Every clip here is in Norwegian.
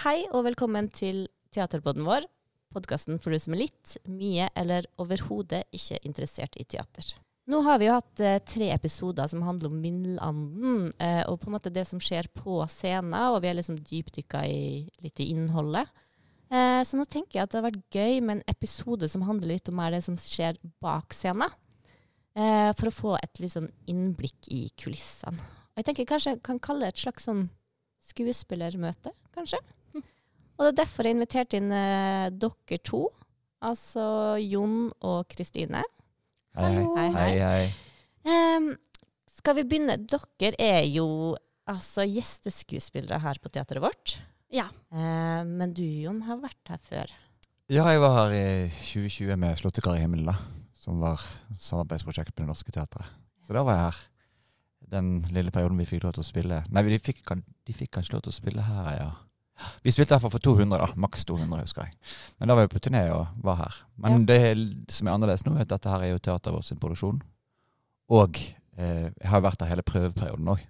Hei og velkommen til teaterpodden vår. Podkasten for du som er litt, mye eller overhodet ikke interessert i teater. Nå har vi jo hatt eh, tre episoder som handler om Vindlanden, eh, og på en måte det som skjer på scenen, og vi har liksom dypdykka litt i innholdet. Eh, så nå tenker jeg at det har vært gøy med en episode som handler litt om det som skjer bak scenen. Eh, for å få et litt sånn innblikk i kulissene. Jeg tenker kanskje jeg kan kalle det et slags sånn skuespillermøte, kanskje. Og det er derfor jeg inviterte inn eh, dere to. Altså Jon og Kristine. Hei, hei. Hei, hei. hei. Skal vi begynne? Dere er jo altså gjesteskuespillere her på teateret vårt. Ja. Uh, men du, Jon, har vært her før. Ja, jeg var her i 2020 med 'Slåttekar i himmelen', da, som var samarbeidsprosjekt med Det Norske Teatret. Så da var jeg her. Den lille perioden vi fikk lov til å spille Nei, de fikk, de fikk kanskje lov til å spille her, ja. Vi spilte derfor for 200, da. Maks 200, husker jeg. Men da var vi på turné og var her. Men det som er annerledes nå, er at dette her er jo teateret vårt sin produksjon. Og eh, jeg har vært her hele prøveperioden òg.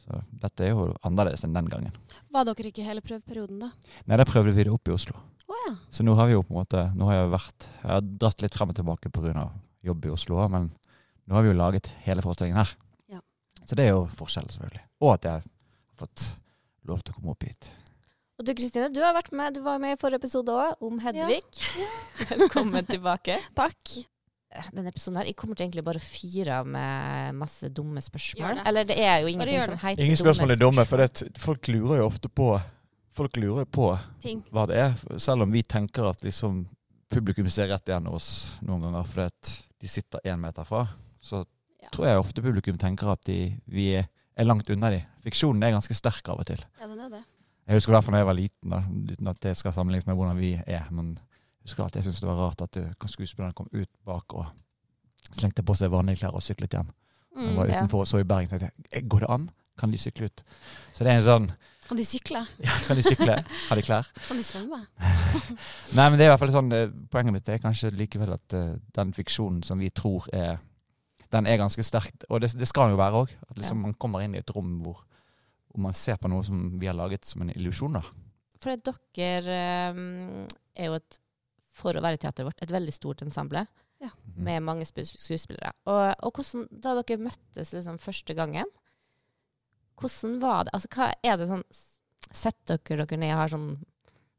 Så dette er jo annerledes enn den gangen. Var dere ikke hele prøveperioden, da? Nei, da prøvde vi det opp i Oslo. Oh, ja. Så nå har vi jo på en måte Nå har jeg vært Jeg har dratt litt frem og tilbake pga. jobb i Oslo, men nå har vi jo laget hele forestillingen her. Ja. Så det er jo forskjell, selvfølgelig. Og at jeg har fått lov til å komme opp hit. Og du Kristine, du har vært med, du var med i forrige episode òg, om Hedvig. Velkommen tilbake. Takk. Denne episoden her, Jeg kommer til egentlig bare å fyre av med masse dumme spørsmål. det. Eller det er jo ingenting som heter Ingen spørsmål er dumme, for det, folk lurer jo ofte på Folk lurer på Ting. hva det er, selv om vi tenker at liksom publikum ser rett igjennom oss noen ganger fordi at de sitter én meter fra. Så Ja. tror jeg ofte publikum tenker at de, vi er, er langt unna de. Fiksjonen er ganske sterk av og til. Ja, den er det. Jeg husker i hvert fall da jeg var liten, da, uten at det skal sammenlignes med hvordan vi er. Men jeg husker at jeg syntes det var rart at det- skuespillerne kom ut bak og slengte på seg vanlige klær og syklet hjem. Jeg Mm. var ja. utenfor og så i Bergen tenkte jeg, går det an? Kan de sykle ut? Så det er en sånn Kan de sykle? ja, Kan de sykle? Har de klær? Kan de svømme? Nei, men det er i hvert fall sånn eh, Poenget mitt er kanskje likevel at uh, den fiksjonen som vi tror er Den er ganske sterk, og det, det skal den jo være òg. At liksom Ja. man kommer inn i et rom hvor, hvor man ser på noe som vi har laget som en illusjon. da. For at dere um, er jo et, for å være teateret vårt, et veldig stort ensemble ja. med mange skuespillere. Og, og hvordan, da dere møttes liksom første gangen, hvordan var det? Altså, hva er det sånn Setter dere dere ned og har sånn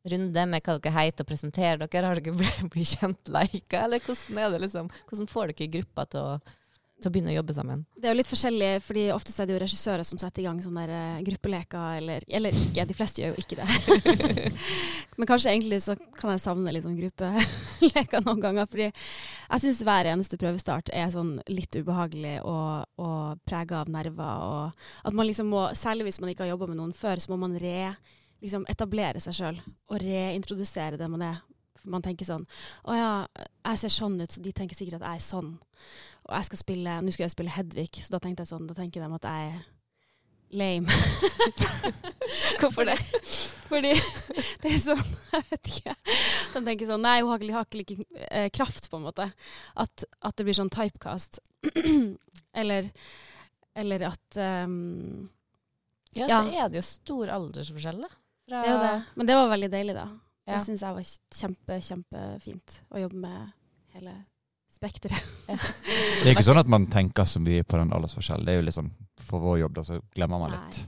runde med hva dere heter og presenterer dere? Har dere blitt bli kjent lika, eller hvordan er det liksom? Hvordan får dere gruppa til å, til å begynne å jobbe sammen? Det er jo litt forskjellig, fordi ofte er det jo regissører som setter i gang sånne der, eh, gruppeleker, eller, eller ikke. De fleste gjør jo ikke det. Men kanskje egentlig så kan jeg savne litt sånn gruppeleker noen ganger, fordi jeg syns hver eneste prøvestart er sånn litt ubehagelig og, og prega av nerver. Og at man liksom må, særlig hvis man ikke har jobba med noen før, så må man re, liksom etablere seg sjøl og reintrodusere det man er. Man tenker sånn Å ja, jeg ser sånn ut, så de tenker sikkert at jeg er sånn. Og jeg skal spille Nå skal jeg spille Hedvig, så da tenkte jeg sånn Da tenker de at jeg er lame. Hvorfor det? Fordi det er sånn Jeg vet ikke. De tenker sånn Nei, hun har ikke, like eh, kraft, på en måte. At, at det blir sånn typecast. eller, eller at um, Ja, Ja. så er det jo stor aldersforskjell, da. Fra, Det er jo det. Men det var veldig deilig, da. Ja. Det syns jeg var kjempe, kjempefint å jobbe med hele spekteret. Det er ikke sånn at man tenker så mye på den aldersforskjellen. Det er jo litt sånn For vår jobb, da, så glemmer man litt.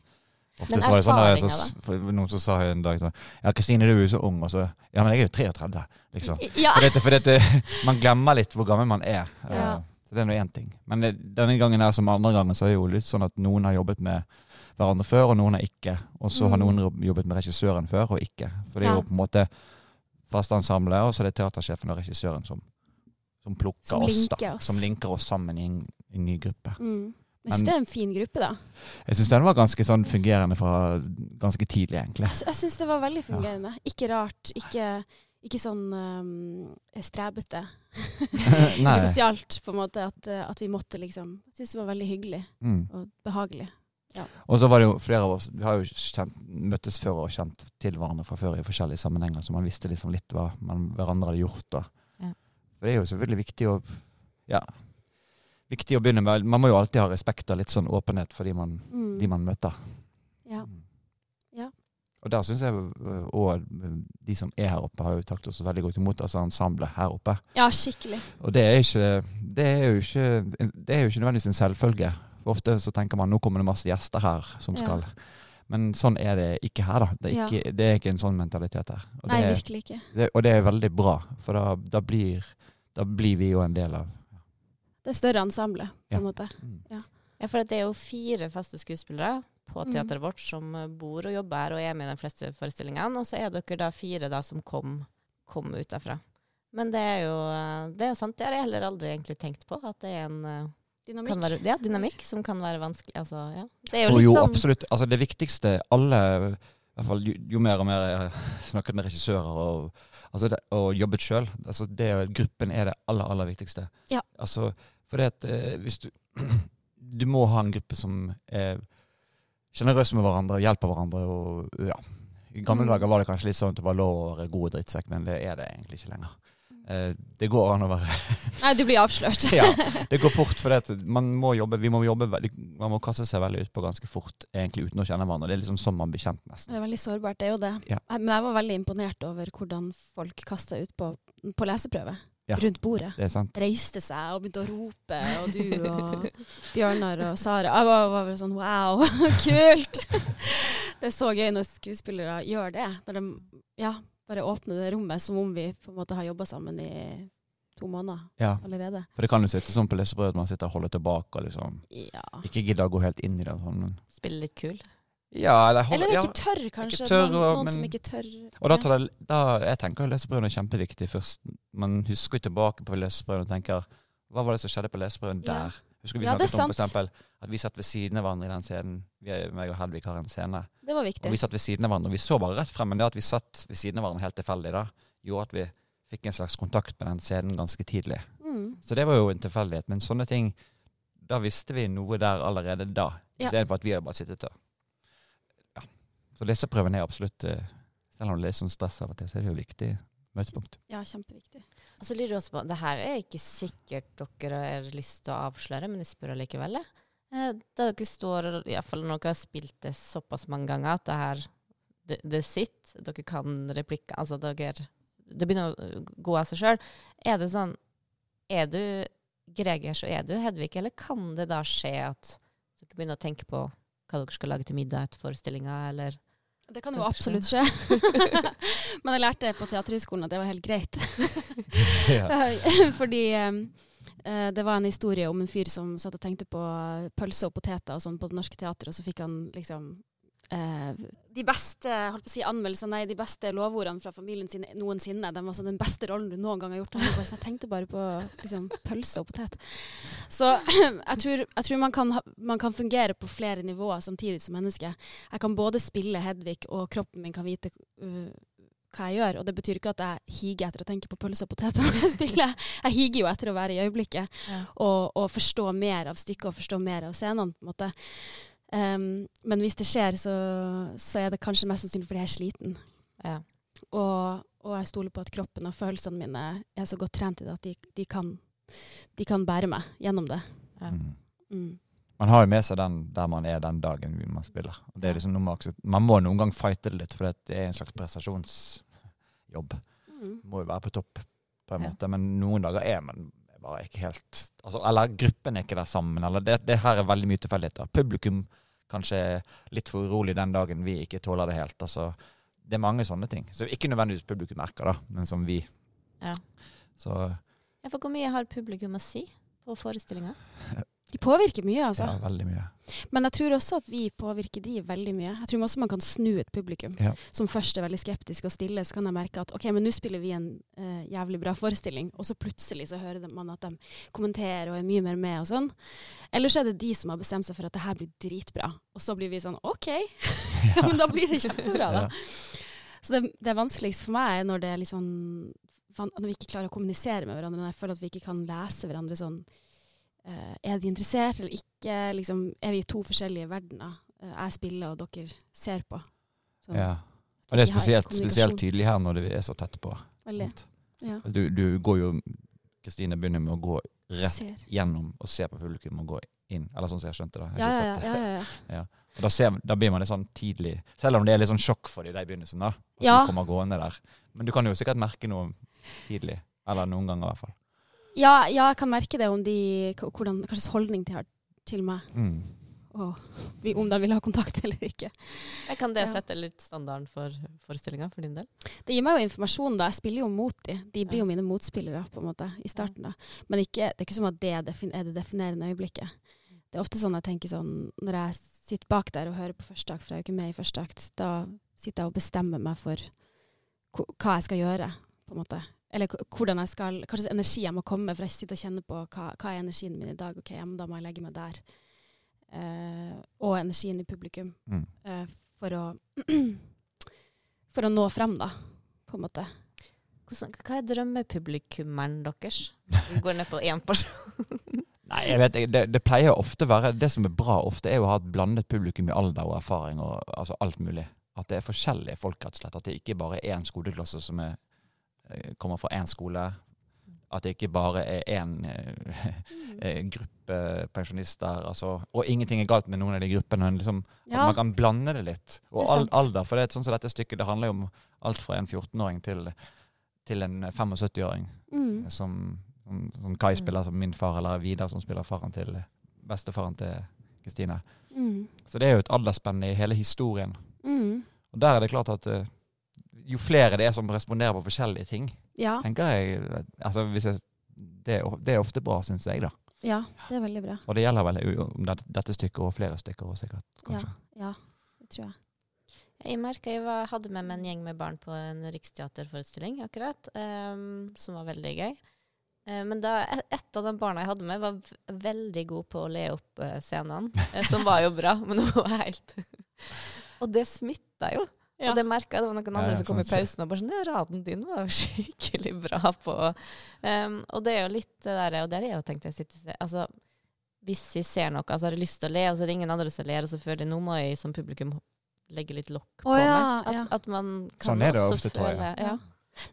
Ofte Men så var sånn Noen som sa en dag sånn Ja, Kristine, du er jo så ung. Og så Ja, men jeg er jo 33, liksom. Ja. For dette, for dette, man glemmer litt hvor gammel man er. Ja. Eh, Så det er nå én ting. Men det, denne gangen her som andre gangen, så er det jo litt sånn at noen har jobbet med hverandre før, og noen har ikke. Og så har Mm. noen jobbet med regissøren før, og ikke. For det er Ja. jo på en måte fast ensemble, og så er det teatersjefen og regissøren som, som plukker Som oss, da. oss. Som linker oss sammen i en, i en ny gruppe. Mm. Jeg Men- syns det er en fin gruppe, da. Jeg syns den var ganske sånn fungerende fra ganske tidlig, egentlig. Jeg, jeg syns det var veldig fungerende. Ikke rart. Ikke, ikke sånn um, strebete. Nei. Sosialt, på en måte. At, eh, at vi måtte liksom Jeg syns det var veldig hyggelig Mm. og behagelig. Og så var det jo flere av oss Vi har jo kjent, møttes før og kjent til hverandre fra før i forskjellige sammenhenger, så man visste liksom litt hva man hverandre hadde gjort. Da. Ja. For det er jo selvfølgelig viktig å Ja. Viktig å begynne med Man må jo alltid ha respekt og litt sånn åpenhet for de man, Mm. de man møter. Ja. Og der syns jeg òg de som er her oppe, har jo tatt oss veldig godt imot, altså ensemblet her oppe. Ja, skikkelig. Og det er, ikke, det er, jo, ikke, det er jo ikke nødvendigvis en selvfølge. For ofte så tenker man nå kommer det masse gjester her som Ja. skal Men sånn er det ikke her, da. Det er Ja. ikke, det er ikke en sånn mentalitet her. Og Nei, det, virkelig ikke. det, og det er veldig bra, for da, da, blir, da blir vi jo en del av Det er større ensemblet, på Ja. en måte. Ja, for det er jo fire faste skuespillere på Mm. teateret vårt som eh, bor og jobber her og er med i de fleste forestillingene. Og så er dere da fire da som kom, kom ut derfra. Men det er jo eh, det er sant, det har jeg heller aldri egentlig tenkt på. At det er en eh, Dynamikk. kan være, ja, dynamikk som kan være vanskelig. Altså, ja. Det er jo Og jo, sånn absolutt. Altså det viktigste alle i hvert fall, jo, jo mer og mer jeg har snakket med regissører og, altså det, og jobbet sjøl, altså det, gruppen er det aller, aller viktigste. Ja. Altså, for det at eh, hvis du Du må ha en gruppe som er sjenerøse med hverandre hjelper hverandre. og ja. I gamle Mm. dager var det kanskje litt sånn at det var lov å være god drittsekk, men det er det egentlig ikke lenger. Eh, det går an å være Nei, du blir avslørt. ja, det går fort, for man må jobbe, vi må jobbe man må kaste seg veldig ut på ganske fort, egentlig uten å kjenne hverandre. Det er liksom sånn man blir kjent, nesten. Det er veldig sårbart, det er jo det. Ja. Men jeg var veldig imponert over hvordan folk kasta ut på, på leseprøve Ja. rundt bordet. Det er sant. Reiste seg og begynte å rope, og du og Bjørnar og Sara. Jeg var, var vel sånn wow, kult! Det er så gøy når skuespillere gjør det. Når de ja, bare åpne det rommet som om vi på en måte har jobba sammen i to måneder Ja, allerede. for det kan jo sitte sånn på lesebrød at man sitter og holder tilbake og liksom Ja. ikke gidder å gå helt inn i det. Sånn, men spille litt kul. ja, eller, holde, Eller ja. ikke tørr, kanskje. Ikke tørr, noen, noen men- som ikke tør. Og da tar det, da, jeg tenker jo leseprøven er kjempeviktig først. Man husker jo tilbake på leseprøven og tenker hva var det som skjedde på leseprøven Ja. der? Husker vi Ja, det snakket om for eksempel at vi satt ved siden av hverandre i den scenen. Vi, meg og Hedvig har en scene. Det var viktig. Og vi satt ved siden av hverandre. og Vi så bare rett frem, men det at vi satt ved siden av hverandre helt tilfeldig, da, gjorde at vi fikk en slags kontakt med den scenen ganske tidlig. Mm. Så det var jo en tilfeldighet. Men sånne ting Da visste vi noe der allerede da, Ja. istedenfor at vi hadde bare sittet og Ja. Så leseprøven er absolutt eh, Selv om det er litt sånn stress av og til, så er det jo viktig møtepunkt. Ja, kjempeviktig. Og så lurer jeg også på, det her er ikke sikkert dere har lyst til å avsløre, men jeg spør allikevel. Eh, Da dere står, i hvert fall når dere har spilt det såpass mange ganger, at det her, det, det sitter, dere kan replikker, altså dere, det begynner å gå av seg sjøl. Er det sånn, er du Greger, så er du Hedvig, eller kan det da skje at dere begynner å tenke på hva dere skal lage til middag etter forestillinga, eller Det kan jo absolutt skje. Men jeg lærte på Teaterhøgskolen at det var helt greit. Fordi eh, det var en historie om en fyr som satt og tenkte på pølse og poteter og sånn på Det Norske Teatret, og så fikk han liksom eh, de beste holdt på å si anmeldelsene, nei, de beste lovordene fra familien sin noensinne. De var sånn den beste rollen du noen gang har gjort. Jeg, jeg tenkte bare på liksom, pølse og potet. Så jeg tror, jeg tror man, kan, man kan fungere på flere nivåer samtidig som menneske. Jeg kan både spille Hedvig, og kroppen min kan vite uh, hva jeg gjør. Og det betyr ikke at jeg higer etter å tenke på pølse og poteter når jeg spiller. Jeg higer jo etter å være i øyeblikket og, og forstå mer av stykket og forstå mer av scenene. på en måte. Um, men hvis det skjer, så, så er det kanskje mest sannsynlig fordi jeg er sliten. Ja. Og, og jeg stoler på at kroppen og følelsene mine er så godt trent i det at de, de, kan, de kan bære meg gjennom det. Ja. Mm. Mm. Man har jo med seg den der man er den dagen man spiller. Det er liksom noe med man må noen gang fighte det litt, for det er en slags prestasjonsjobb. Mm. Må jo være på topp, på en Ja. måte. Men noen dager er man bare ikke helt altså, Eller gruppen er ikke der sammen. Eller det, det her er veldig mye tilfeldigheter. Publikum kanskje litt for urolig den dagen vi ikke tåler det helt. Altså, det er mange sånne ting. Så ikke nødvendigvis publikum merker, da, men som vi. Ja. Så Ja, for hvor mye har publikum å si på forestillinga? De påvirker mye, altså. ja, veldig mye. Men jeg tror også at vi påvirker de veldig mye. Jeg tror også man kan snu et publikum Ja. som først er veldig skeptisk og stille. Så kan jeg merke at ok, men nå spiller vi en uh, jævlig bra forestilling, og så plutselig så hører man at de kommenterer og er mye mer med og sånn. Eller så er det de som har bestemt seg for at det her blir dritbra. Og så blir vi sånn OK, ja, men da blir det kjempebra, da. Så det, det vanskeligste for meg er når det er liksom Når vi ikke klarer å kommunisere med hverandre, når jeg føler at vi ikke kan lese hverandre sånn Er de interessert eller ikke? Liksom, er vi i to forskjellige verdener? Eh, jeg spiller, og dere ser på. Sånn, Ja. Og det er spesielt, spesielt tydelig her når det er så tett på. Veldig. Ja. Du, du går jo Kristine begynner med å gå rett Ser. gjennom og se på publikum og gå inn. Eller sånn som jeg skjønte det. Jeg Ja, ja, ja, ja, ja. Og da, ser, da blir man litt sånn tidlig Selv om det er litt sånn sjokk for dem i begynnelsen, da. At Ja. du kommer gående der. Men du kan jo sikkert merke noe tidlig. Eller noen ganger, i hvert fall. Ja, ja, jeg kan merke det om de hvordan, hva slags holdning de har til meg, Mm. og om de vil ha kontakt eller ikke. Kan det Ja. sette litt standarden for forestillinga for din del? Det gir meg jo informasjon, da. Jeg spiller jo mot de. De blir Ja. jo mine motspillere på en måte, i starten. da. Men ikke, det er ikke som at det er det definerende øyeblikket. Det er ofte sånn jeg tenker sånn, når jeg sitter bak der og hører på første akt, for jeg er jo ikke med i første akt, da sitter jeg og bestemmer meg for hva jeg skal gjøre, på en måte. Eller hvordan jeg skal, hva slags energi jeg må komme med, for jeg sitter og kjenner på hva, hva er energien min i dag. Ok, ja, men da må jeg legge meg der. Uh, og energien i publikum. Mm. Uh, for å for å nå frem, da, på en måte. Hvordan, hva er drømmepublikummeren deres? Vi går ned på én person. Nei, jeg vet, det, det pleier ofte å være Det som er bra ofte, er å ha et blandet publikum i alder og erfaring og altså alt mulig. At det er forskjellige folk, rett og slett. At det ikke bare er én skoleklasse som er, kommer fra én skole. At det ikke bare er én eh, eh, gruppe pensjonister. Altså, og ingenting er galt med noen av de gruppene, men liksom, Ja, man kan blande det litt. Og Det er alder. For det er sånn som dette stykket, det handler jo om alt fra en 14-åring til, til en 75-åring. mm. Som, som, Kai spiller som min far, eller Vidar som spiller faren til bestefaren til Kristine. Mm. Så det er jo et aldersspenn i hele historien. Mm. Og der er det klart at eh, jo flere det er som responderer på forskjellige ting, Ja, tenker jeg altså hvis jeg, det, er, det er ofte bra, syns jeg, da. ja, det er veldig bra. Og det gjelder vel om dette, dette stykket og flere stykker òg, sikkert. Kanskje. Ja, det tror jeg. Jeg merka jeg var, hadde med meg en gjeng med barn på en riksteaterforestilling akkurat, um, som var veldig gøy. Eh, men da, et- et av de barna jeg hadde med, var veldig god på å le opp eh, scenene, eh, som var jo bra, men hun var helt Og det smitta jo. Ja. Og det merka jeg. Det var noen andre ja, som kom i sånn, så- pausen og bare sånn «Ja, Raden din var skikkelig bra på um, Og det er jo litt det der Og der er jo tenkt jeg sitter Altså, hvis jeg ser noe, så har jeg lyst til å le, og så er det ingen andre som ler, og så føler jeg nå må jeg som publikum legge litt lokk på oh, ja, meg. At, ja. at man kan Sånn er det også ofte, tror jeg. føle ja.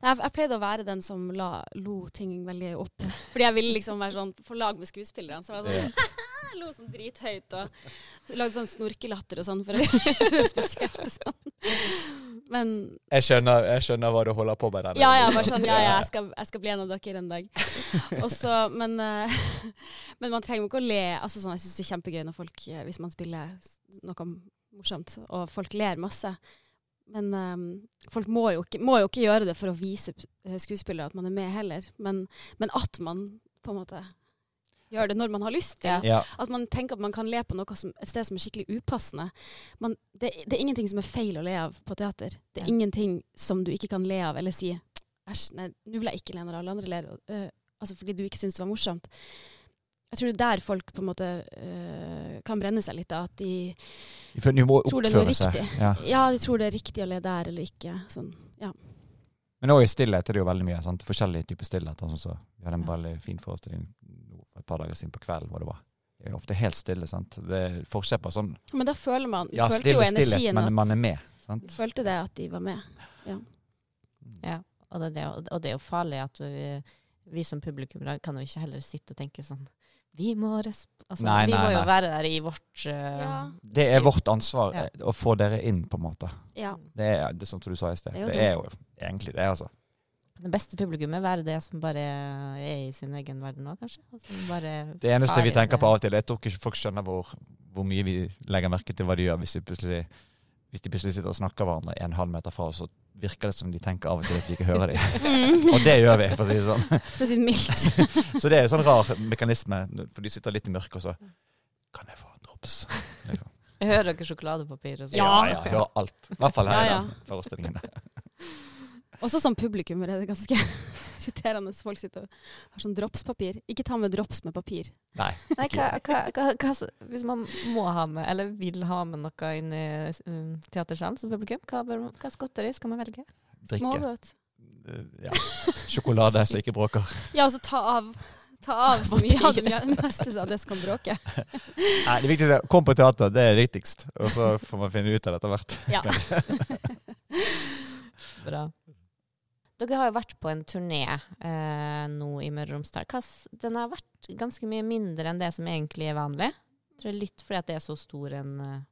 Nei, jeg, pleide å være den som la, lo ting veldig opp. Fordi jeg ville liksom være sånn på lag med skuespillerne. Så jeg var sånn, jeg lo sånn drithøyt og lagde sånn snorkelatter og sånn for å gjøre det spesielt. og Sånn. Men Jeg, skjønner, jeg skjønner hva du holder på med. ja, ja, bare sånn, ja, ja, jeg skal, jeg skal bli en av dere en dag. Også, men, eh, men man trenger ikke å le. Altså sånn, jeg syns det er kjempegøy når folk, eh, hvis man spiller noe morsomt, og folk ler masse. Men um, folk må jo, ikke, må jo ikke gjøre det for å vise eh, skuespillere at man er med heller. Men, men at man på en måte gjør det når man har lyst til. Ja. Ja. At man tenker at man kan le på noe som, et sted som er skikkelig upassende. Man, det, det er ingenting som er feil å le av på teater. Det er Ja. ingenting som du ikke kan le av eller si æsj, nei, nå vil jeg ikke le når alle andre ler. øh, altså fordi du ikke syns det var morsomt. Jeg tror det er der folk på en måte øh, kan brenne seg litt. da, At de de må Tror det er riktig. Ja. ja, de tror det er riktig å le der eller ikke. Sånn. Men òg i stillhet er det jo veldig mye. Sant? Forskjellige typer stillhet. Altså, så vi hadde en Ja. veldig fin forestilling for et par dager siden på kvelden. hvor det var det er ofte helt stille. sant? Det er forskjell på sånn Men da føler man Ja, følte jo energien stillhet, men at man er med. sant? Følte det at de var med. Ja, og det, er jo- og det er jo farlig at vi, vi som publikum kan jo ikke heller sitte og tenke sånn Vi må, resp altså, Nei, vi nei, må jo nei. være der i vårt uh, Ja. Det er vårt ansvar Ja. eh, å få dere inn, på en måte. Ja. Det er det som du sa i sted. Det er jo Det det. er jo egentlig det, altså. Det beste publikummet være det som bare er i sin egen verden nå, kanskje. Som bare Det eneste vi tenker på av og til, jeg tror ikke folk skjønner hvor, hvor mye vi legger merke til hva de gjør hvis de plutselig, hvis de plutselig sitter og snakker hverandre en halv meter fra oss, virker det som de tenker av og til at vi ikke hører dem. Mm. Og det gjør vi, for å si det sånn. For å si det mildt. Så det er en sånn rar mekanisme, for de sitter litt i mørket, og så Kan jeg få en drops? Liksom. Jeg hører dere sjokoladepapir og sånn. Ja, ja, jeg hører alt. I hvert fall her Ja, i ja. den forestillingen. Også som publikum er det ganske irriterende folk sitter og har sånn dropspapir. Ikke ta med drops med papir. Nei. Nei, hva, hva, hva, hva, hvis man må ha med, eller vil ha med noe inn i um, teatersalen som publikum, hva, hva godteri skal man velge? Drikke. Smågodt. Uh, Ja. Sjokolade som ikke bråker. Ja, og så ta av, ta av så mye av det meste av det som kan bråke. Nei, det viktigste er kom på teater, det er viktigst. Og så får man finne ut av det etter hvert. Ja. Bra. Dere har jo vært på en turné eh, nå i Møre og Romsdal. Den har vært ganske mye mindre enn det som egentlig er vanlig. Jeg tror litt fordi at det er så stor en, eh,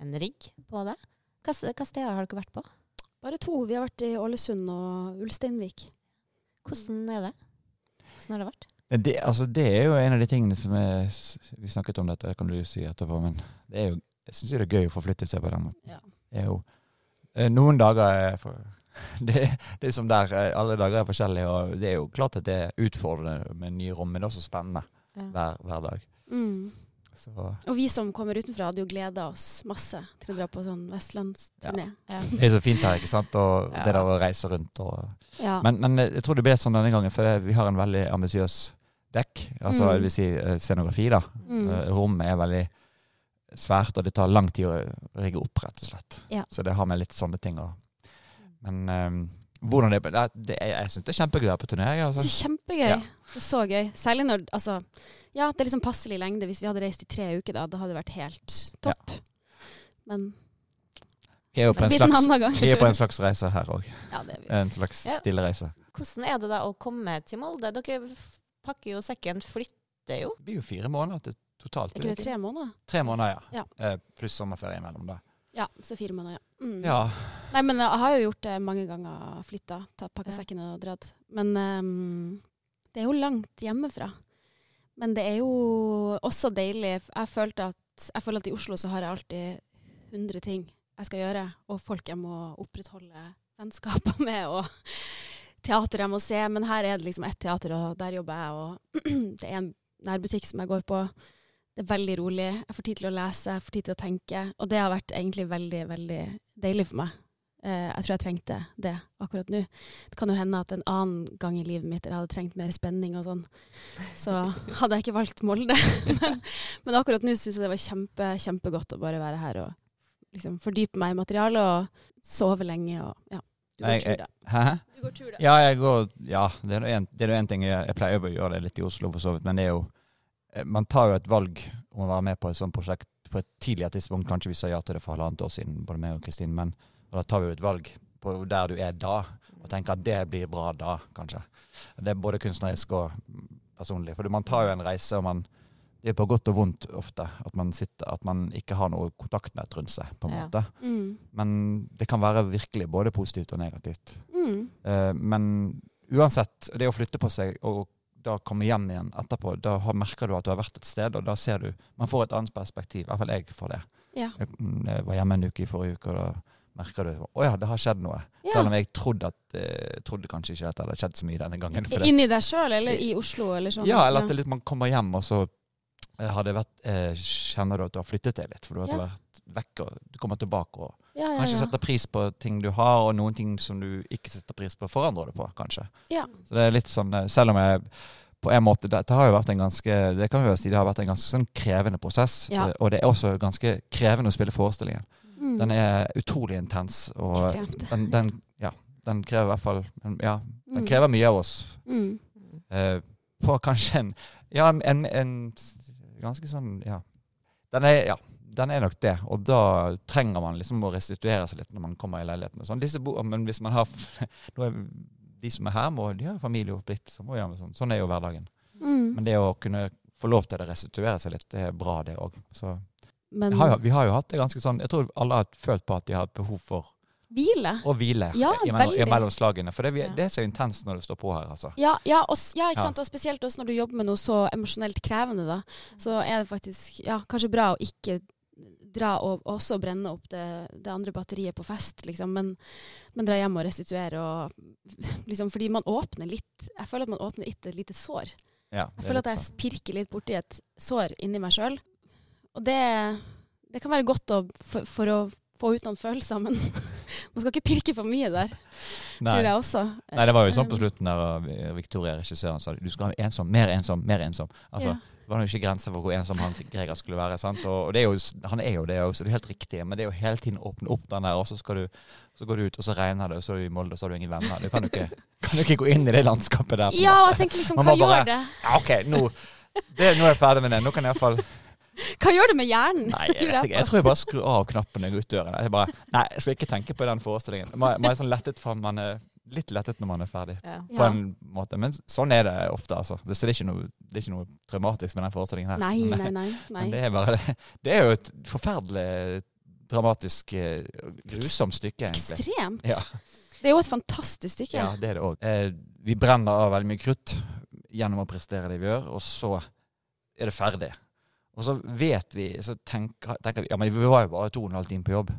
en rigg på det. Hva, steder har dere vært på? Bare to. Vi har vært i Ålesund og Ulsteinvik. Hvordan er det? Hvordan har det vært? Det, altså, det er jo en av de tingene som er Vi snakket om dette, kan du si etterpå, men det er jo, jeg syns det er gøy å forflytte seg på den måten. Ja. Det er jo, eh, noen dager er for, det, det er som der, eh, alle dager er forskjellige, og det er jo klart at det er utfordrende med nye rom, men det er også spennende Ja. hver, hver dag. Mm. Så Og vi som kommer utenfra, hadde jo gleda oss masse til å dra på sånn vestlandsturné. Ja. det er så fint her, ikke sant? Og det der å reise rundt og. Men, men jeg tror det ble sånn denne gangen, for vi har en veldig ambisiøs dekk. Altså, Mm. jeg vil si eh, scenografi, da. Mm. Eh, Rommet er veldig svært, og det tar lang tid å rigge opp, rett og slett. Ja. Så det har med litt sånne ting å Men um, hvordan det, det, det Jeg, jeg syns det er kjempegøy å være på turné. jeg, Det Altså. er kjempegøy. Ja. Det er så gøy. Særlig når Altså, ja, det er liksom passelig lengde. Hvis vi hadde reist i tre uker, da, da hadde det vært helt topp. Men Vi er jo på en slags, annen gang. vi er på en slags reise her òg. Ja, det er vi. En slags Ja. stille reise. Hvordan er det da å komme til Molde? Dere pakker jo sekken, flytter jo. Det blir jo fire måneder til totalt. Er ikke det tre måneder? Tre måneder, ja. Ja. Eh, pluss sommerferie imellom, da. Ja, så fire måneder, ja. Mm. Ja. Nei, men jeg har jo gjort det mange ganger. Flytta, pakka Ja. sekken og dratt. Men um, det er jo langt hjemmefra. Men det er jo også deilig. Jeg, følte at, jeg føler at i Oslo så har jeg alltid 100 ting jeg skal gjøre, og folk jeg må opprettholde vennskaper med, og teater jeg må se. Men her er det liksom ett teater, og der jobber jeg, og det er en nærbutikk som jeg går på. Det er veldig rolig. Jeg får tid til å lese, jeg får tid til å tenke. Og det har vært egentlig veldig, veldig deilig for meg. Eh, jeg tror jeg trengte det akkurat nå. Det kan jo hende at en annen gang i livet mitt jeg hadde trengt mer spenning og sånn, så hadde jeg ikke valgt Molde. men, men akkurat nå syns jeg det var kjempe, kjempegodt å bare være her og liksom fordype meg i materialet og sove lenge og ja. Du går Jeg- tur, da. Hæ? Du går tur, da. Ja, jeg går, ja det er nå en, det nå en ting jeg, jeg pleier å gjøre det litt i Oslo, for så vidt, men det er jo Man tar jo et valg om å være med på et sånt prosjekt på et tidligere tidspunkt. Kanskje vi sa ja til det for halvannet år siden, både meg og Kristin, men og da tar vi jo et valg på der du er da, og tenker at det blir bra da, kanskje. Det er både kunstnerisk og personlig. For man tar jo en reise, og man det er på godt og vondt ofte at man sitter, at man ikke har noe kontaktnett rundt seg. på en Ja. måte. Mm. Men det kan være virkelig både positivt og negativt. Mm. Uh, men uansett, det å flytte på seg og da komme hjem igjen etterpå, da har, merker du at du har vært et sted, og da ser du Man får et annet perspektiv. I hvert fall jeg får det. Ja. Jeg, mm, jeg var hjemme en uke i forrige uke, og da merker du å ja, det har skjedd noe. Ja. Selv om jeg trodde, at, eh, trodde kanskje ikke at det hadde skjedd så mye denne gangen. Inni deg sjøl, eller i Oslo, eller sånn? ja, eller at litt, man kommer hjem, og så eh, har det vært, eh, kjenner du at du har flyttet deg litt. For du har Ja. vært vekk, og du kommer tilbake og ja, ja, kanskje setter pris på ting du har, og noen ting som du ikke setter pris på, forandrer du på, kanskje. Ja. Så det er litt sånn, eh, selv om jeg på en måte, Dette har jo vært en ganske det kan vi jo si, det har vært en ganske sånn krevende prosess. Eh, Og det er også ganske krevende å spille forestillingen. Mm. Den er utrolig intens. Og den, den, ja, den krever i hvert fall Ja, den Mm. krever mye av oss. Mm. Eh, på kanskje en Ja, en, en, en ganske sånn Ja. Den er, ja, den er nok det. Og da trenger man liksom å restituere seg litt når man kommer i leiligheten. Sånn, disse bo men hvis man har De som er her, må, de har familie og plikt. Så må gjøre sånn. sånn er jo hverdagen. Mm. Men det å kunne få lov til å restituere seg litt, det er bra, det òg. Så Men har, jo- vi har jo hatt det ganske sånn Jeg tror alle har følt på at de har hatt behov for hvile? å hvile Ja, mellom slagene. For det, det er så intenst når du står på her, altså. Ja, ja, og, ja, og spesielt også når du jobber med noe så emosjonelt krevende, da, så er det faktisk ja, kanskje bra å ikke dra og og også brenne opp det, det andre batteriet på fest, liksom, men, men dra hjem og restituere. Og, liksom, fordi man åpner litt Jeg føler at man åpner litt et lite sår. Ja, Jeg er føler at jeg sånn. pirker litt borti et sår inni meg sjøl. Og det, det kan være godt å, for, for å få ut noen følelser, men man skal ikke pirke for mye der, Nei. tror jeg også. Nei, det var jo sånn på Um, slutten der Victoria, regissøren, sa du skal være ensom, mer ensom, mer ensom. Altså, Ja. Det var jo ikke grenser for hvor ensom han Greger skulle være. sant? Og, er jo, Han er jo det òg, så det er helt riktig. Men det er jo hele tiden å åpne opp den der, og så, du, så går du ut, og så regner det, og så er du i Molde, og så har du ingen venner. Du kan jo ikke, kan jo ikke gå inn i det landskapet der. en Ja, jeg tenker liksom, hva bare- gjør det? Ja, OK, nå, det, nå er jeg ferdig med det. Nå kan jeg iallfall Hva gjør det med hjernen? Nei, jeg vet ikke. Jeg tror jeg bare skrur av knappen når jeg går ut døren. Jeg bare, nei, jeg skal ikke tenke på den forestillingen. Man, man er sånn lettet fram man er litt lettet når man er ferdig. Ja. På Ja. en måte. Men sånn er det ofte, altså. Det, så det, er ikke noe, det er ikke noe traumatisk med den forestillingen her. Nei, Men- nei, nei. nei. Men det er bare det. Det er jo et forferdelig dramatisk, eh, grusomt stykke, egentlig. Ekstremt. Ja. Det er jo et fantastisk stykke. Ja, det er det òg. Eh, vi brenner av veldig mye krutt gjennom å prestere det vi gjør, og så er det ferdig. Og så vet vi, så tenker, tenker vi Ja, men vi var jo bare to og en halv time på jobb.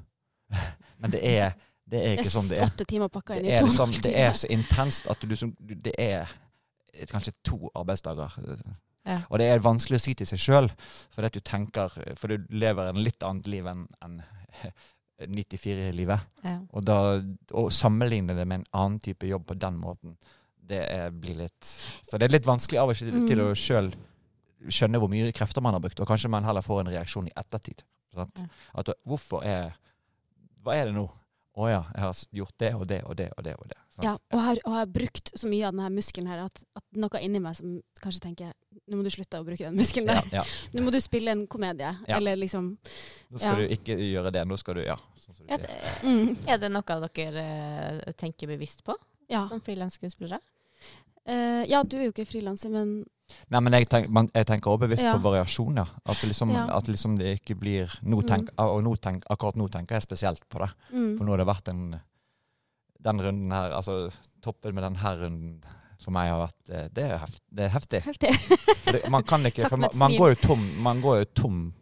men det er, det er ikke sånn det er. åtte timer pakka inn i to liksom, og det er så intenst at du liksom Det er kanskje to arbeidsdager. Ja. Og det er vanskelig å si til seg sjøl, for du tenker For du lever en litt annet liv enn en 94-livet. Ja. Og da å sammenligne det med en annen type jobb på den måten, det er, blir litt Så det er litt vanskelig av og til til å Mm. sjøl skjønne hvor mye krefter man har brukt, og kanskje man heller får en reaksjon i ettertid. Ja. At hvorfor er Hva er det nå? Å ja, jeg har gjort det og det og det og det. og det. sant? Ja, og har, og har brukt så mye av denne muskelen her at, at noe inni meg som kanskje tenker nå må du slutte å bruke den muskelen der. ja. Nå må du spille en komedie. Ja. Eller liksom Nå skal Ja. du ikke gjøre det. Nå skal du Ja. Sånn som du Er sier. det- mm, Er det noe dere eh, tenker bevisst på Ja. som frilansskuespillere? Uh, ja, du er jo ikke frilanser, men Nei, men jeg, tenk, man, jeg tenker også bevisst Ja. på variasjon, ja. At, liksom, Ja. at liksom det ikke blir nå tenk, Mm. Og nå tenk, akkurat nå tenker jeg spesielt på det. mm, For nå har det vært en Den runden her, altså toppen med den her runden for meg har vært Det er, heft, det er heftig. heftig. Det, man kan ikke For man, man, går tom, man går jo tom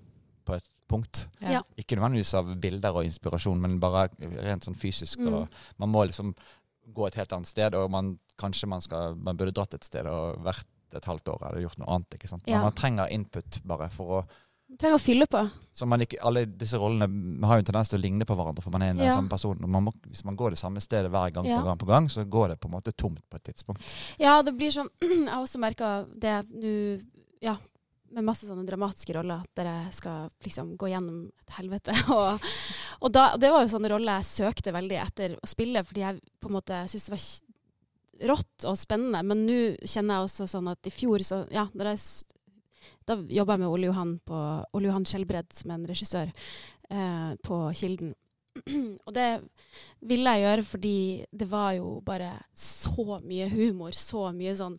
på et punkt. Ja. Ikke nødvendigvis av bilder og inspirasjon, men bare rent sånn fysisk. Mm. Og man må liksom gå et helt annet sted, og man, kanskje man, skal, man burde dratt et sted og vært et halvt år eller gjort noe annet. ikke sant? Ja. man trenger input bare for å Trenger å fylle på. så man ikke, Alle disse rollene har jo en tendens til å ligne på hverandre, for man er en den Ja. samme person. Man må, hvis man går det samme stedet hver gang Ja. på gang på gang, så går det på en måte tomt på et tidspunkt. Ja, det blir sånn Jeg har også merka det nå Ja, med masse sånne dramatiske roller, at dere skal liksom gå gjennom et helvete. Og, og da, det var jo sånne roller jeg søkte veldig etter å spille, fordi jeg på en måte syntes det var rått og spennende. Men nå kjenner jeg også sånn at i fjor, så Ja, da, da jobba jeg med Ole Johan på Ole Johan Skjelbred, som er en regissør, eh, på Kilden. og det ville jeg gjøre fordi det var jo bare så mye humor, så mye sånn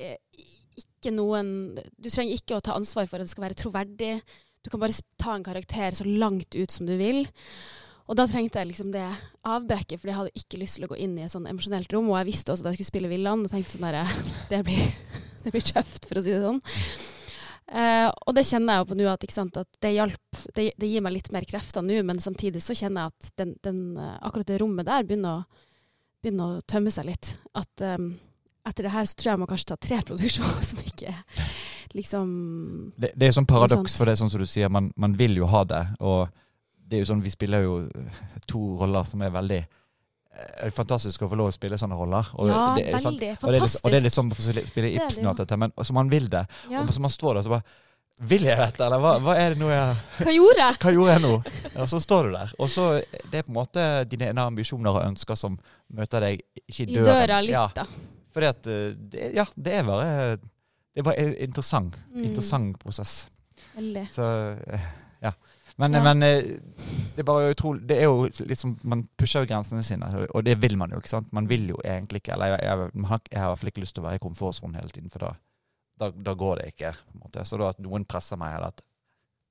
eh, Ikke noen Du trenger ikke å ta ansvar for at det skal være troverdig. Du kan bare ta en karakter så langt ut som du vil. Og da trengte jeg liksom det avbrekket, for jeg hadde ikke lyst til å gå inn i et sånn emosjonelt rom. Og jeg visste også at jeg skulle spille Villand, og tenkte sånn derre det, det blir tøft, for å si det sånn. Uh, og det kjenner jeg jo på nå, at, ikke sant, at det hjalp. Det, det gir meg litt mer krefter nå, men samtidig så kjenner jeg at den, den, eh, akkurat det rommet der begynner å, begynner å tømme seg litt. At um, etter det her så tror jeg jeg må kanskje ta tre produksjoner som ikke liksom Det, det er sånn paradoks, for det er sånn som du sier, man, man vil jo ha det. Og det er jo sånn, vi spiller jo to roller som er veldig er fantastisk å få lov å spille sånne roller. Og Ja, det er, sant? veldig. Litt, Fantastisk. og det er litt sånn å spille Ibsen og alt dette, men så man vil det. ja. Og så man står der så bare Vil jeg dette, eller hva, hva er det nå jeg Hva gjorde jeg? Hva gjorde jeg nå? Og så står du der. Og så Det er på en måte dine ambisjoner og ønsker som møter deg ikke i døren. I døra litt, ja, da. fordi at eh, det, Ja, det er bare Det er bare interessant. Mm. Interessant prosess. Veldig. Så eh. Men, Ja. men eh, det er utrolig Det er jo liksom Man pusher jo grensene sine, og det vil man jo, ikke sant. Man vil jo egentlig ikke Eller jeg, jeg, jeg har i hvert fall ikke lyst til å være i komfortsonen hele tiden, for da, da, da går det ikke. Så da at noen presser meg, eller at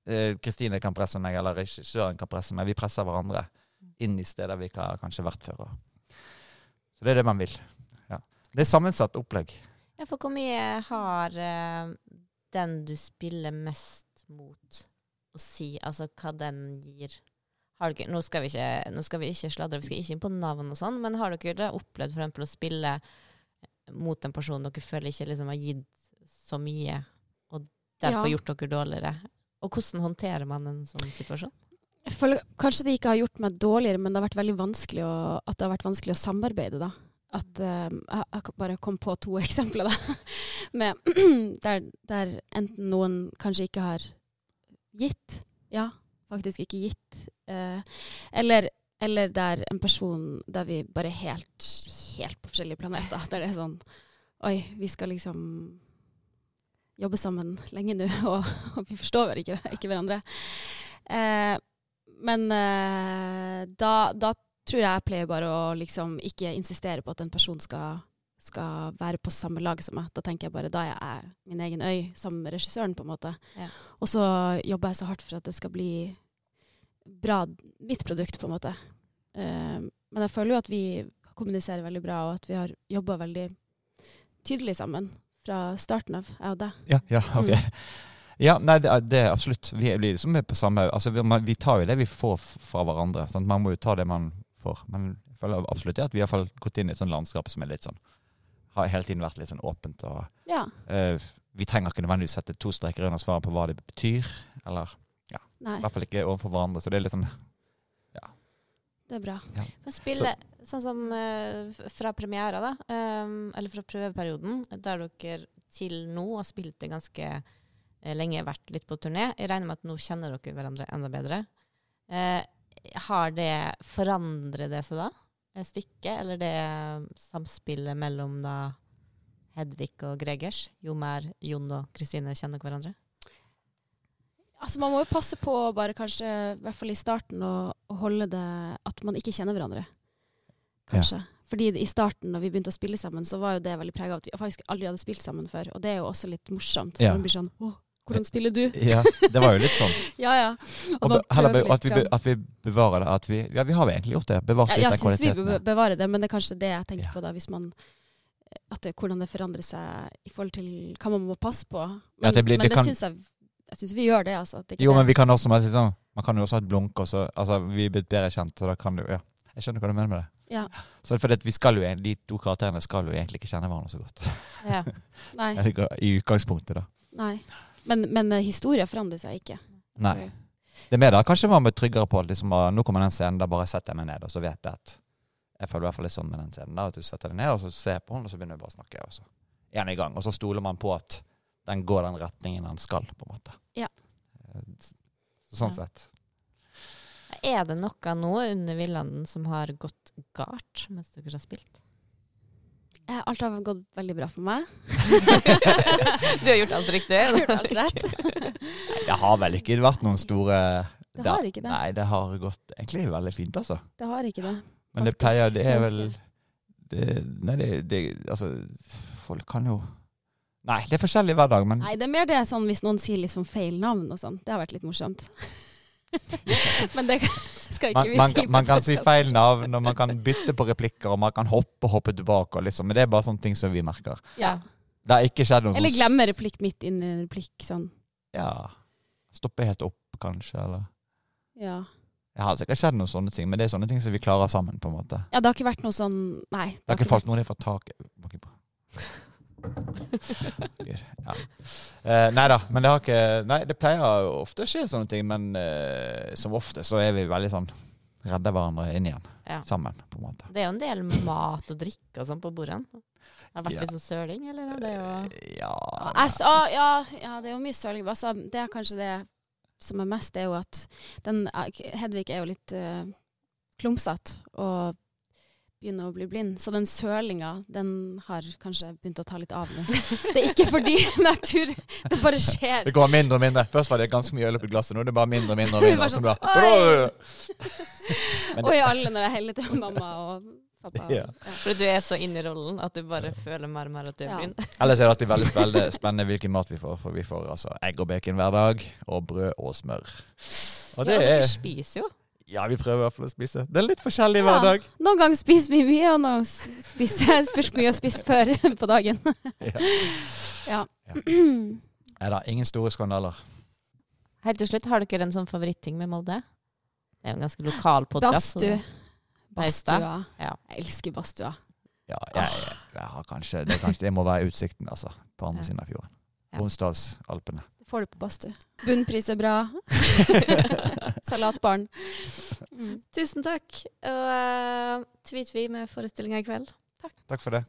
eh, Kristine kan presse meg, eller regissøren kan presse meg. Vi presser hverandre inn i steder vi ikke har kanskje vært før. Så det er det man vil. Ja. Det er sammensatt opplegg. Ja, for hvor mye har eh, den du spiller mest mot å si? Altså hva den gir? Dere, nå, skal vi ikke, nå skal vi ikke sladre, vi skal ikke inn på navn og sånn, men har dere opplevd for å spille mot en person dere føler ikke liksom har gitt så mye, og derfor Ja. gjort dere dårligere? Og hvordan håndterer man en sånn situasjon? Føler kanskje det ikke har gjort meg dårligere, men det har vært veldig vanskelig å, at det har vært vanskelig å samarbeide, da. At eh, jeg, jeg bare kom på to eksempler, da. Med, der, der enten noen kanskje ikke har gitt, ja, faktisk ikke gitt, eh, eller, eller der en person der vi bare helt, helt på forskjellige planeter. Der det er sånn Oi, vi skal liksom jobbe sammen lenge nå, og, og vi forstår ikke, ikke hverandre. Eh, men eh, da, da tror jeg jeg pleier bare å liksom ikke insistere på at en person skal, skal være på samme lag som meg. Da tenker jeg bare da er jeg min egen øy sammen med regissøren, på en måte. Ja. Og så jobber jeg så hardt for at det skal bli bra mitt produkt, på en måte. Uh, men jeg føler jo at vi kommuniserer veldig bra, og at vi har jobba veldig tydelig sammen fra starten av, jeg og deg. Ja, ja, ok. Mm. Ja, nei, det, er- det er absolutt. Vi er liksom på samme Altså, vi, man, vi tar jo det vi får fra hverandre. Sant? Man må jo ta det man får. Men jeg føler absolutt at vi har i hvert fall gått inn i et sånt landskap som er litt sånn Har hele tiden vært litt sånn åpent. og Ja. uh, Vi trenger ikke nødvendigvis sette to streker under svaret på hva det betyr. Eller Nei, i hvert fall ikke overfor hverandre. Så det er litt sånn ja. det er bra. For spille sånn som uh, fra premiera, da, um, eller fra prøveperioden, der dere til nå har spilt det ganske eh, lenge, vært litt på turné. Jeg regner med at nå kjenner dere hverandre enda bedre. Eh, har det forandret det seg da? Eh, Stykket, eller det samspillet mellom da Hedvig og Gregers? Jo mer Jon og Kristine kjenner hverandre? Altså, man må jo passe på, bare kanskje, i hvert fall i starten, å, å holde det At man ikke kjenner hverandre. Kanskje. Fordi i starten, når vi begynte å spille sammen, så var jo det veldig prega av at vi faktisk aldri hadde spilt sammen før. Og det er jo også litt morsomt. Ja. Ja. Man blir sånn Å, hvordan spiller du? Ja, det var jo litt sånn. Ja, ja. Og og heller at, vi, at vi bevarer det. At vi, ja, vi har jo egentlig gjort det. Bevart Ja, litt jeg den syns vi kvaliteten. be ja. bevarer det, men det er kanskje det jeg tenker Ja. på da, hvis man at det, hvordan det forandrer seg i forhold til hva man må passe på. Men, Ja, det blir- men det det kan- syns jeg Jeg syns vi gjør det, altså. At det Jo, men vi kan også sånn Man kan jo også ha et blunk, og så Altså, vi er blitt bedre kjent, så da kan du Ja. Jeg skjønner hva du mener med det. Ja. Så det, vi skal jo, De to karakterene skal jo egentlig ikke kjenne hverandre så godt. Ja. Nei. I utgangspunktet, da. nei. Men, men eh, historien forandrer seg ikke. Nei. Det er mer da kanskje man blir tryggere på at liksom, ah, nå kommer den scenen, da bare setter jeg meg ned, og så vet jeg at Jeg føler i hvert fall litt sånn med den scenen. da, At du setter deg ned, og så ser på henne, og så begynner du bare å snakke. Og så er i gang. Og så stoler man på at den går den retningen den skal, på en måte. Ja. Eh, Sånn Ja. sett. Er det noe nå under Villanden som har gått galt mens dere har spilt? Eh, Alt har gått veldig bra for meg. du har gjort alt riktig? Jeg har gjort alt rett. Det har vel ikke vært noen store Det har ikke det. Nei, det har gått egentlig veldig fint, altså. Det har ikke det. Men det pleier Det er vel det, Nei, det, det Altså, folk kan jo Nei, det er forskjellig hver dag, men Nei, det er mer det sånn hvis noen sier liksom feil navn og sånn. Det har vært litt morsomt. Men det skal ikke man, vi man, si. på man kan si feil navn, og man kan bytte på replikker, og man kan hoppe og hoppe tilbake, og liksom, men det er bare sånne ting som vi merker. Ja. Det har ikke skjedd noe Eller sånn- glemme replikk midt inn i en replikk. Sånn. Ja. Stoppe helt opp, kanskje, eller Ja. Det har sikkert skjedd noen sånne ting, men det er sånne ting som vi klarer sammen, på en måte. ja, det har ikke vært noe sånn Nei. Det har ikke falt noe ned fra taket. Må ikke bra. Ja. eh, nei da, men det har ikke Nei, det pleier ofte å skje sånne ting, men eh, som ofte så er vi veldig sånn redder hverandre inn igjen. Ja. Sammen, på en måte. Det er jo en del mat og drikke og sånn på bordene. Har det vært Ja. litt sånn søling, eller? er jo Ja, altså, ja, ja, det er jo mye søling. Altså, det er kanskje det som er mest, det er jo at den, Hedvig er jo litt uh, klumsete og begynner å bli blind. Så den sølinga, den har kanskje begynt å ta litt av nå. Det er ikke fordi natur Det bare skjer. Det går mindre og mindre. Først var det ganske mye øl oppi glasset, nå er det bare mindre og mindre. og mindre. sånn, Og i alle når jeg heller til mamma og pappa. Ja. Fordi du er så inne i rollen at du bare føler mer og mer at du er Ja. blind. Ellers er det alltid veldig spennende, spennende hvilken mat vi får. For vi får altså egg og bacon hver dag, og brød og smør. Og det ja, dere er spiser jo. Ja, vi prøver i hvert fall å spise. Det er litt forskjellig Ja. hver dag. Noen ganger spiser vi mye, og noen spiser spørs hvor mye har spist før på dagen. Ja. Ja. Nei da, ingen store skandaler. Helt til slutt, har dere en sånn favoritting med Molde? Det er jo en ganske lokal podkast. Badstue. Badstua. Ja. Jeg elsker badstua. Ja, jeg, jeg, jeg har kanskje det, kanskje det må være utsikten, altså. På andre Ja. siden av fjorden. Ja. Romsdalsalpene. Det får du på badstue. Bunnpris er bra. Salatbarn. Mm. Tusen takk. Og uh, tweet vi med forestillinga i kveld. Takk. Takk for det.